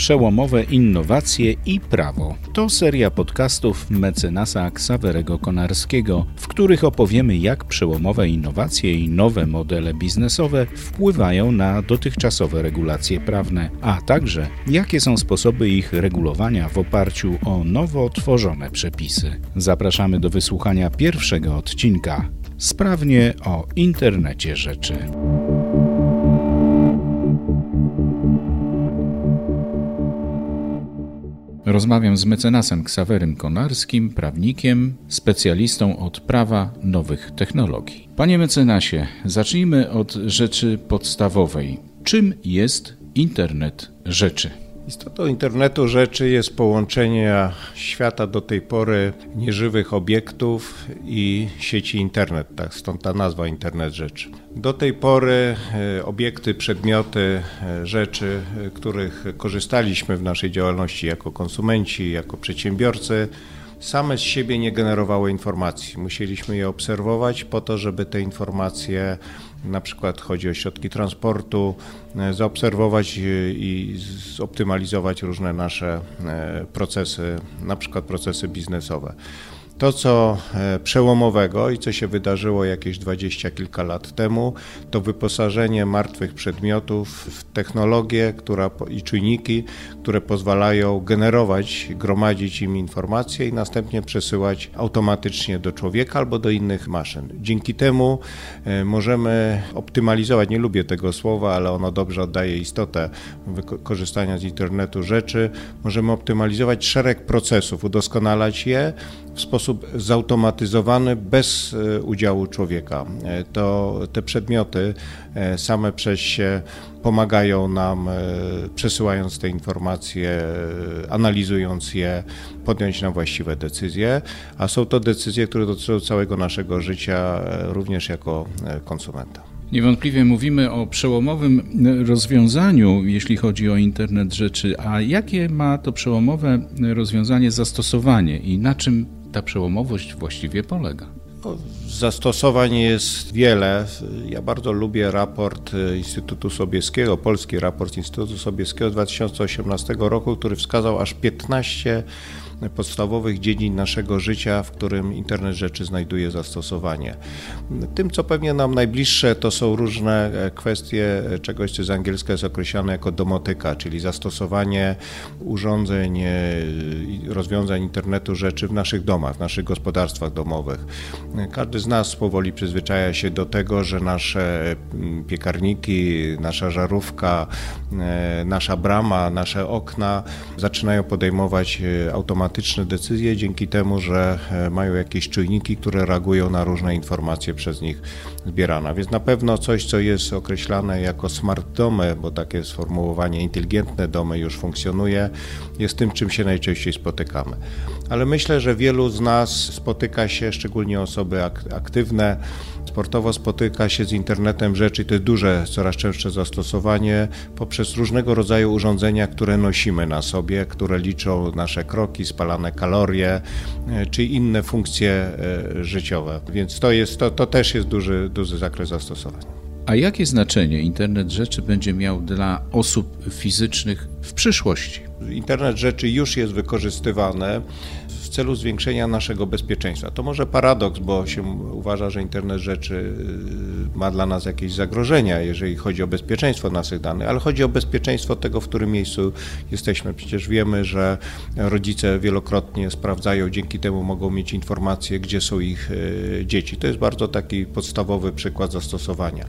Przełomowe innowacje i prawo. To seria podcastów mecenasa Ksawerego Konarskiego, w których opowiemy, jak przełomowe innowacje i nowe modele biznesowe wpływają na dotychczasowe regulacje prawne, a także jakie są sposoby ich regulowania w oparciu o nowo tworzone przepisy. Zapraszamy do wysłuchania pierwszego odcinka. Sprawnie o internecie rzeczy. Rozmawiam z mecenasem Ksawerym Konarskim, prawnikiem, specjalistą od prawa nowych technologii. Panie mecenasie, zacznijmy od rzeczy podstawowej. Czym jest internet rzeczy? Istotą internetu rzeczy jest połączenie świata do tej pory nieżywych obiektów i sieci internet, tak stąd ta nazwa internet rzeczy. Do tej pory e, obiekty, przedmioty, e, rzeczy, e, których korzystaliśmy w naszej działalności jako konsumenci, jako przedsiębiorcy, same z siebie nie generowały informacji. Musieliśmy je obserwować po to, żeby te informacje, na przykład chodzi o środki transportu, zaobserwować e, i zoptymalizować różne nasze e, procesy, na przykład procesy biznesowe. To, co e, przełomowego i co się wydarzyło jakieś dwadzieścia kilka lat temu, to wyposażenie martwych przedmiotów w technologię która, i czujniki, które pozwalają generować, gromadzić im informacje i następnie przesyłać automatycznie do człowieka albo do innych maszyn. Dzięki temu e, możemy optymalizować, nie lubię tego słowa, ale ono dobrze oddaje istotę korzystania z internetu rzeczy. Możemy optymalizować szereg procesów, udoskonalać je w sposób zautomatyzowany, bez e, udziału człowieka. E, to te przedmioty e, same przez się pomagają nam, przesyłając te informacje, analizując je, podjąć nam właściwe decyzje, a są to decyzje, które dotyczą całego naszego życia, również jako konsumenta. Niewątpliwie mówimy o przełomowym rozwiązaniu, jeśli chodzi o internet rzeczy, a jakie ma to przełomowe rozwiązanie zastosowanie i na czym ta przełomowość właściwie polega? Zastosowań jest wiele. Ja bardzo lubię raport Instytutu Sobieskiego, polski raport Instytutu Sobieskiego z 2018 roku, który wskazał aż 15 podstawowych dziedzin naszego życia, w którym internet rzeczy znajduje zastosowanie. Tym, co pewnie nam najbliższe, to są różne e, kwestie czegoś, co z angielska jest określane jako domotyka, czyli zastosowanie urządzeń, e, rozwiązań internetu rzeczy w naszych domach, w naszych gospodarstwach domowych. Każdy z nas powoli przyzwyczaja się do tego, że nasze mm, piekarniki, nasza żarówka, e, nasza brama, nasze okna zaczynają podejmować automatycznie automatyczne decyzje dzięki temu, że e, mają jakieś czujniki, które reagują na różne informacje przez nich zbierane. Więc na pewno coś, co jest określane jako smart domy, bo takie sformułowanie inteligentne domy już funkcjonuje, jest tym, czym się najczęściej spotykamy. Ale myślę, że wielu z nas spotyka się, szczególnie osoby aktywne, sportowo spotyka się z internetem rzeczy, jest duże, coraz częstsze zastosowanie poprzez różnego rodzaju urządzenia, które nosimy na sobie, które liczą nasze kroki, spalane kalorie, e, czy inne funkcje e, życiowe. Więc to, jest, to, to też jest duży, duży zakres zastosowań. A jakie znaczenie internet rzeczy będzie miał dla osób fizycznych w przyszłości? Internet rzeczy już jest wykorzystywany celu zwiększenia naszego bezpieczeństwa. To może paradoks, bo się uważa, że internet rzeczy y, ma dla nas jakieś zagrożenia, jeżeli chodzi o bezpieczeństwo naszych danych, ale chodzi o bezpieczeństwo tego, w którym miejscu jesteśmy. Przecież wiemy, że rodzice wielokrotnie sprawdzają, dzięki temu mogą mieć informacje, gdzie są ich y, dzieci. To jest bardzo taki podstawowy przykład zastosowania.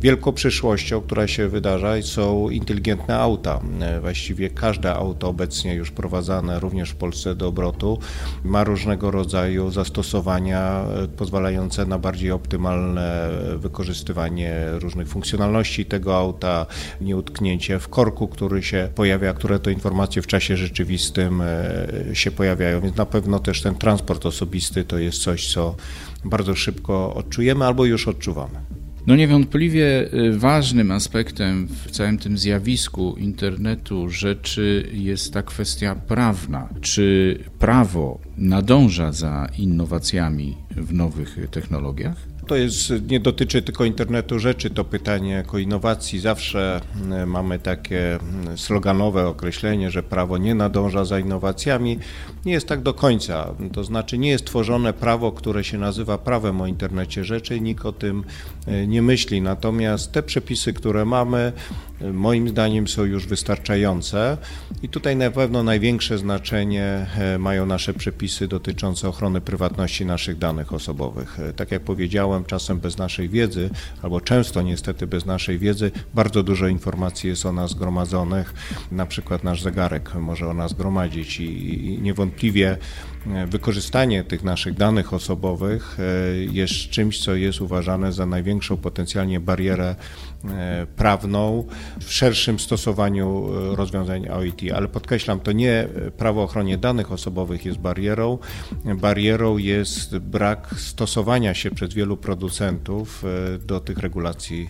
Wielką przyszłością, która się wydarza, są inteligentne auta. Właściwie każde auto obecnie już prowadzane również w Polsce do obrotu ma różnego rodzaju zastosowania e, pozwalające na bardziej optymalne wykorzystywanie różnych funkcjonalności tego auta, nieutknięcie w korku, który się pojawia, które to informacje w czasie rzeczywistym e, się pojawiają, więc na pewno też ten transport osobisty to jest coś, co bardzo szybko odczujemy albo już odczuwamy. No niewątpliwie y, ważnym aspektem w całym tym zjawisku internetu rzeczy jest ta kwestia prawna. Czy prawo nadąża za innowacjami w nowych technologiach? To jest, nie dotyczy tylko internetu rzeczy, to pytanie jako innowacji. Zawsze e, mamy takie mm, sloganowe określenie, że prawo nie nadąża za innowacjami. Nie jest tak do końca. To znaczy nie jest tworzone prawo, które się nazywa prawem o internecie rzeczy, nikt o tym e, nie myśli. Natomiast te przepisy, które mamy, moim zdaniem są już wystarczające i tutaj na pewno największe znaczenie mają nasze przepisy dotyczące ochrony prywatności naszych danych osobowych. Tak jak powiedziałem, czasem bez naszej wiedzy, albo często niestety bez naszej wiedzy, bardzo dużo informacji jest o nas zgromadzonych. Na przykład nasz zegarek może o nas gromadzić i niewątpliwie e, wykorzystanie tych naszych danych osobowych e, jest czymś, co jest uważane za największą potencjalnie barierę e, prawną w szerszym stosowaniu rozwiązań OIT. Ale podkreślam, to nie prawo o ochronie danych osobowych jest barierą. Barierą jest brak stosowania się przez wielu producentów do tych regulacji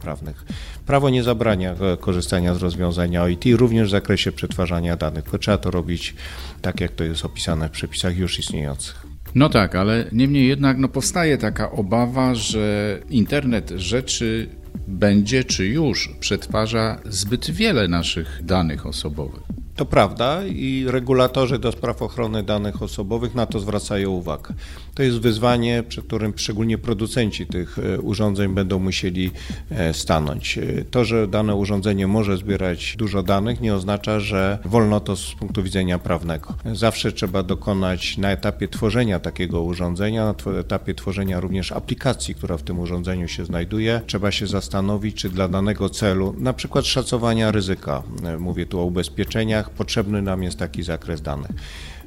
prawnych. Prawo nie zabrania korzystania z rozwiązania OIT, również w zakresie przetwarzania danych, tylko trzeba to robić tak, jak to jest opisane w przepisach już istniejących. No tak, ale niemniej jednak no, powstaje taka obawa, że internet rzeczy będzie czy już przetwarza zbyt wiele naszych danych osobowych. To prawda i regulatorzy do spraw ochrony danych osobowych na to zwracają uwagę. To jest wyzwanie, przed którym szczególnie producenci tych e, urządzeń będą musieli e, stanąć. E, to, że dane urządzenie może zbierać dużo danych, nie oznacza, że wolno to z punktu widzenia prawnego. Zawsze trzeba dokonać na etapie tworzenia takiego urządzenia, na etapie tworzenia również aplikacji, która w tym urządzeniu się znajduje, trzeba się zastanowić, czy dla danego celu, na przykład szacowania ryzyka, mówię tu o ubezpieczeniach, potrzebny nam jest taki zakres danych.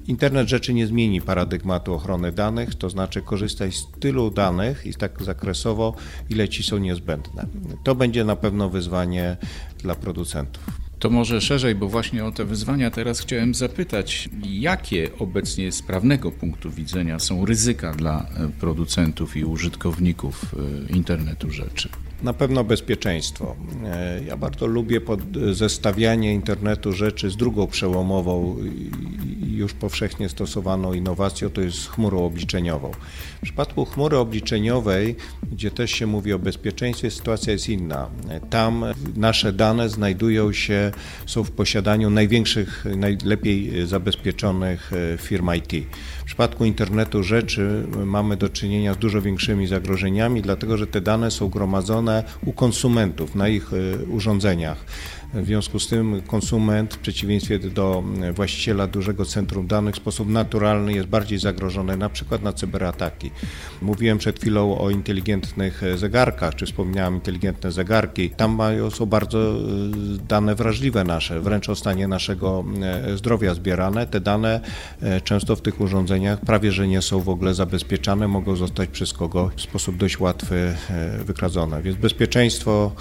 Internet rzeczy nie zmieni paradygmatu ochrony danych, to znaczy korzystać z tylu danych i tak zakresowo, ile ci są niezbędne. To będzie na pewno wyzwanie dla producentów. To może szerzej, bo właśnie o te wyzwania teraz chciałem zapytać. Jakie obecnie z prawnego punktu widzenia są ryzyka dla e, producentów i użytkowników e, internetu rzeczy? Na pewno bezpieczeństwo. E, ja bardzo lubię zestawianie internetu rzeczy z drugą przełomową już powszechnie stosowaną innowacją, to jest chmurą obliczeniową. W przypadku chmury obliczeniowej, gdzie też się mówi o bezpieczeństwie, sytuacja jest inna. Tam nasze dane znajdują się, są w posiadaniu największych, najlepiej zabezpieczonych e, firm IT. W przypadku internetu rzeczy mamy do czynienia z dużo większymi zagrożeniami, dlatego że te dane są gromadzone u konsumentów na ich e, urządzeniach. W związku z tym konsument w przeciwieństwie do właściciela dużego centrum danych w sposób naturalny jest bardziej zagrożony na przykład na cyberataki. Mówiłem przed chwilą o inteligentnych zegarkach, czy wspomniałem inteligentne zegarki. Tam mają, są bardzo e, dane wrażliwe nasze, wręcz o stanie naszego e, zdrowia zbierane. Te dane e, często w tych urządzeniach prawie, że nie są w ogóle zabezpieczane, mogą zostać przez kogo w sposób dość łatwy wykradzone. Więc bezpieczeństwo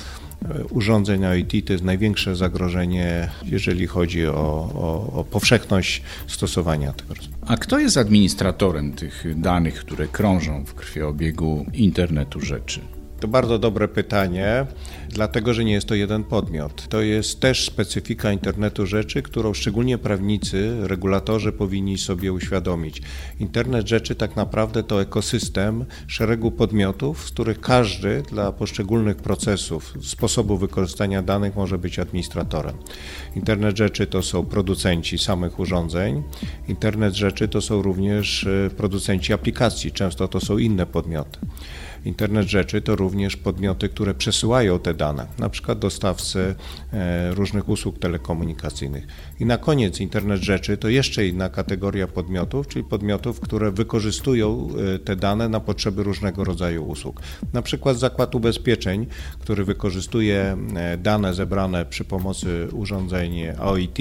urządzeń IoT to jest największe zagrożenie, jeżeli chodzi o, o, o powszechność stosowania tego. A kto jest administratorem tych danych, które krążą w krwiobiegu internetu rzeczy? To bardzo dobre pytanie, dlatego że nie jest to jeden podmiot. To jest też specyfika internetu rzeczy, którą szczególnie prawnicy, regulatorzy powinni sobie uświadomić. Internet rzeczy tak naprawdę to ekosystem szeregu podmiotów, z których każdy dla poszczególnych procesów, sposobu wykorzystania danych może być administratorem. Internet rzeczy to są producenci samych urządzeń, internet rzeczy to są również e, producenci aplikacji, często to są inne podmioty. Internet rzeczy to również podmioty, które przesyłają te dane, na przykład dostawcy e, różnych usług telekomunikacyjnych. I na koniec internet rzeczy to jeszcze inna kategoria podmiotów, czyli podmiotów, które wykorzystują e, te dane na potrzeby różnego rodzaju usług. Na przykład zakład ubezpieczeń, który wykorzystuje e, dane zebrane przy pomocy urządzeń OIT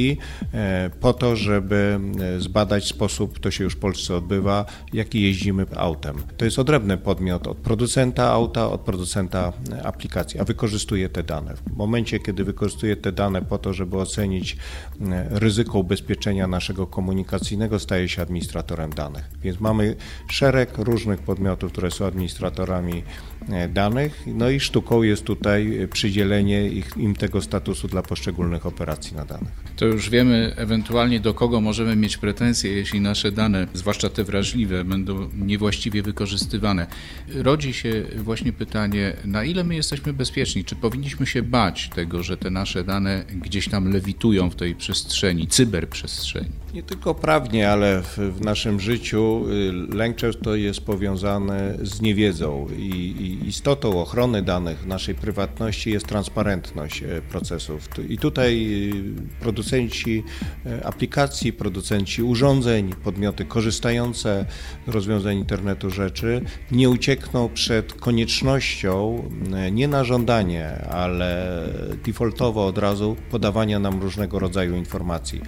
po to, żeby zbadać sposób, to się już w Polsce odbywa, jaki jeździmy autem. To jest odrębny podmiot od producentów, producenta auta od producenta aplikacji, a wykorzystuje te dane. W momencie, kiedy wykorzystuje te dane po to, żeby ocenić e, ryzyko ubezpieczenia naszego komunikacyjnego, staje się administratorem danych. Więc mamy szereg różnych podmiotów, które są administratorami e, danych, no i sztuką jest tutaj przydzielenie ich, im tego statusu dla poszczególnych operacji na danych. To już wiemy ewentualnie do kogo możemy mieć pretensje, jeśli nasze dane, zwłaszcza te wrażliwe, będą niewłaściwie wykorzystywane. Rodzi się właśnie pytanie, na ile my jesteśmy bezpieczni? Czy powinniśmy się bać tego, że te nasze dane gdzieś tam lewitują w tej przestrzeni, cyberprzestrzeni? Nie tylko prawnie, ale w, w naszym życiu y, lęk często jest powiązany z niewiedzą i, i istotą ochrony danych, naszej prywatności jest transparentność e, procesów. I tutaj y, producenci e, aplikacji, producenci urządzeń, podmioty korzystające z rozwiązań internetu rzeczy nie uciekną przed koniecznością e, nie na żądanie, ale defaultowo od razu podawania nam różnego rodzaju informacji.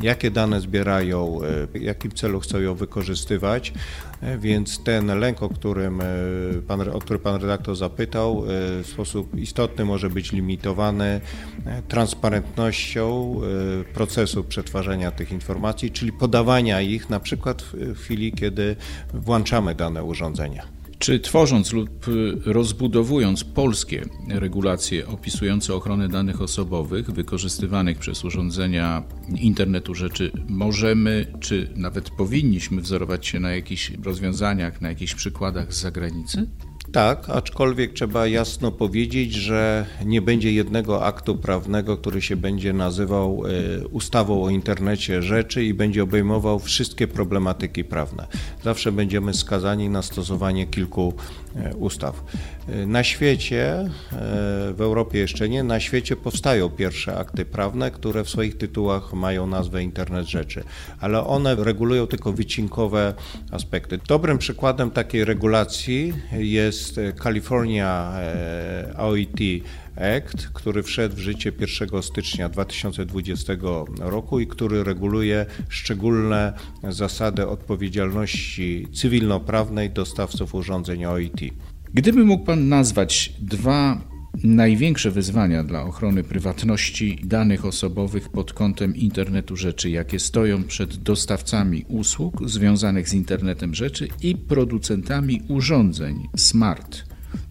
Jakie dane zbierają, e, w jakim celu chcą ją wykorzystywać, e, więc ten lęk, o, którym pan, o który pan redaktor zapytał, w sposób istotny może być limitowany transparentnością procesu przetwarzania tych informacji, czyli podawania ich na przykład w chwili, kiedy włączamy dane urządzenia. Czy tworząc lub y, rozbudowując polskie regulacje opisujące ochronę danych osobowych wykorzystywanych przez urządzenia internetu rzeczy, możemy, czy nawet powinniśmy wzorować się na jakichś rozwiązaniach, na jakichś przykładach z zagranicy? Tak, aczkolwiek trzeba jasno powiedzieć, że nie będzie jednego aktu prawnego, który się będzie nazywał e, ustawą o internecie rzeczy i będzie obejmował wszystkie problematyki prawne. Zawsze będziemy skazani na stosowanie kilku e, ustaw. E, na świecie, w Europie jeszcze nie, na świecie powstają pierwsze akty prawne, które w swoich tytułach mają nazwę Internet Rzeczy, ale one regulują tylko wycinkowe aspekty. Dobrym przykładem takiej regulacji jest jest California e, OIT Act, który wszedł w życie 1 stycznia 2020 roku i który reguluje szczególne zasady odpowiedzialności cywilnoprawnej dostawców urządzeń OIT. Gdyby mógł Pan nazwać dwa największe wyzwania dla ochrony prywatności danych osobowych pod kątem internetu rzeczy, jakie stoją przed dostawcami usług związanych z internetem rzeczy i producentami urządzeń smart,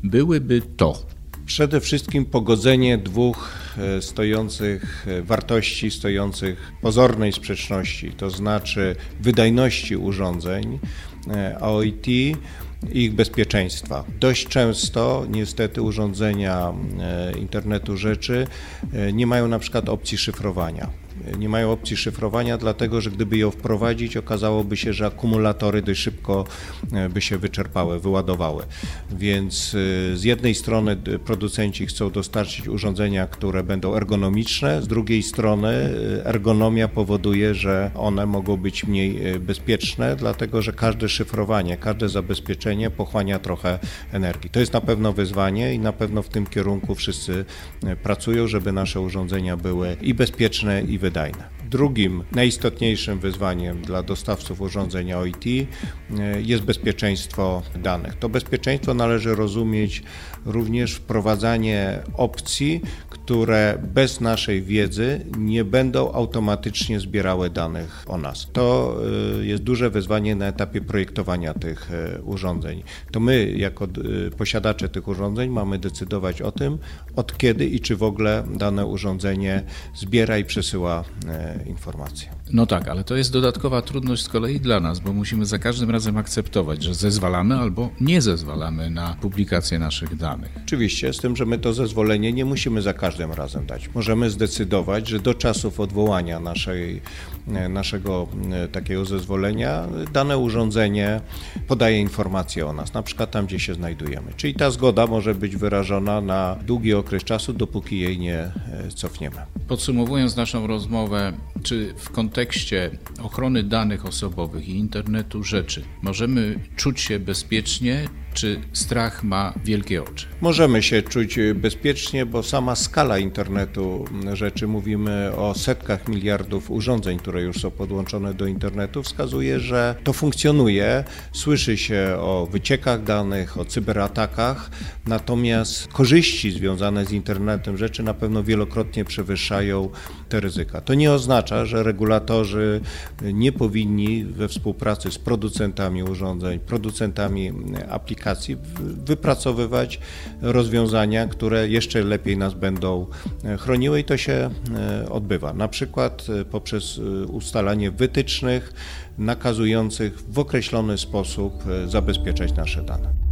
byłyby to. Przede wszystkim pogodzenie dwóch e, stojących e, wartości, stojących pozornej sprzeczności, to znaczy wydajności urządzeń e, OIT ich bezpieczeństwa. Dość często niestety urządzenia internetu rzeczy nie mają na przykład opcji szyfrowania nie mają opcji szyfrowania, dlatego że gdyby ją wprowadzić, okazałoby się, że akumulatory dość szybko e, by się wyczerpały, wyładowały. Więc e, z jednej strony producenci chcą dostarczyć urządzenia, które będą ergonomiczne, z drugiej strony e, ergonomia powoduje, że one mogą być mniej bezpieczne, dlatego że każde szyfrowanie, każde zabezpieczenie pochłania trochę energii. To jest na pewno wyzwanie i na pewno w tym kierunku wszyscy pracują, żeby nasze urządzenia były i bezpieczne, i wydajne. Medina. Drugim najistotniejszym wyzwaniem dla dostawców urządzeń OIT e, jest bezpieczeństwo danych. To bezpieczeństwo należy rozumieć również wprowadzanie opcji, które bez naszej wiedzy nie będą automatycznie zbierały danych o nas. To e, jest duże wyzwanie na etapie projektowania tych e, urządzeń. To my, jako posiadacze tych urządzeń, mamy decydować o tym, od kiedy i czy w ogóle dane urządzenie zbiera i przesyła informacje. No tak, ale to jest dodatkowa trudność z kolei dla nas, bo musimy za każdym razem akceptować, że zezwalamy albo nie zezwalamy na publikację naszych danych. Oczywiście, z tym, że my to zezwolenie nie musimy za każdym razem dać. Możemy zdecydować, że do czasów odwołania naszej, e, naszego e, takiego zezwolenia dane urządzenie podaje informacje o nas, na przykład tam, gdzie się znajdujemy. Czyli ta zgoda może być wyrażona na długi okres czasu, dopóki jej nie e, cofniemy. Podsumowując naszą rozmowę, czy w kontekście ochrony danych osobowych i internetu rzeczy możemy czuć się bezpiecznie, czy strach ma wielkie oczy? Możemy się czuć bezpiecznie, bo sama skala internetu rzeczy, mówimy o setkach miliardów urządzeń, które już są podłączone do internetu, wskazuje, że to funkcjonuje. Słyszy się o wyciekach danych, o cyberatakach, natomiast korzyści związane z internetem rzeczy na pewno wielokrotnie przewyższają te ryzyka. To nie oznacza, że regulatorzy nie powinni we współpracy z producentami urządzeń, producentami aplikacji, aplikacji wypracowywać rozwiązania, które jeszcze lepiej nas będą e, chroniły i to się e, odbywa. Na przykład e, poprzez ustalanie wytycznych nakazujących w określony sposób zabezpieczać nasze dane.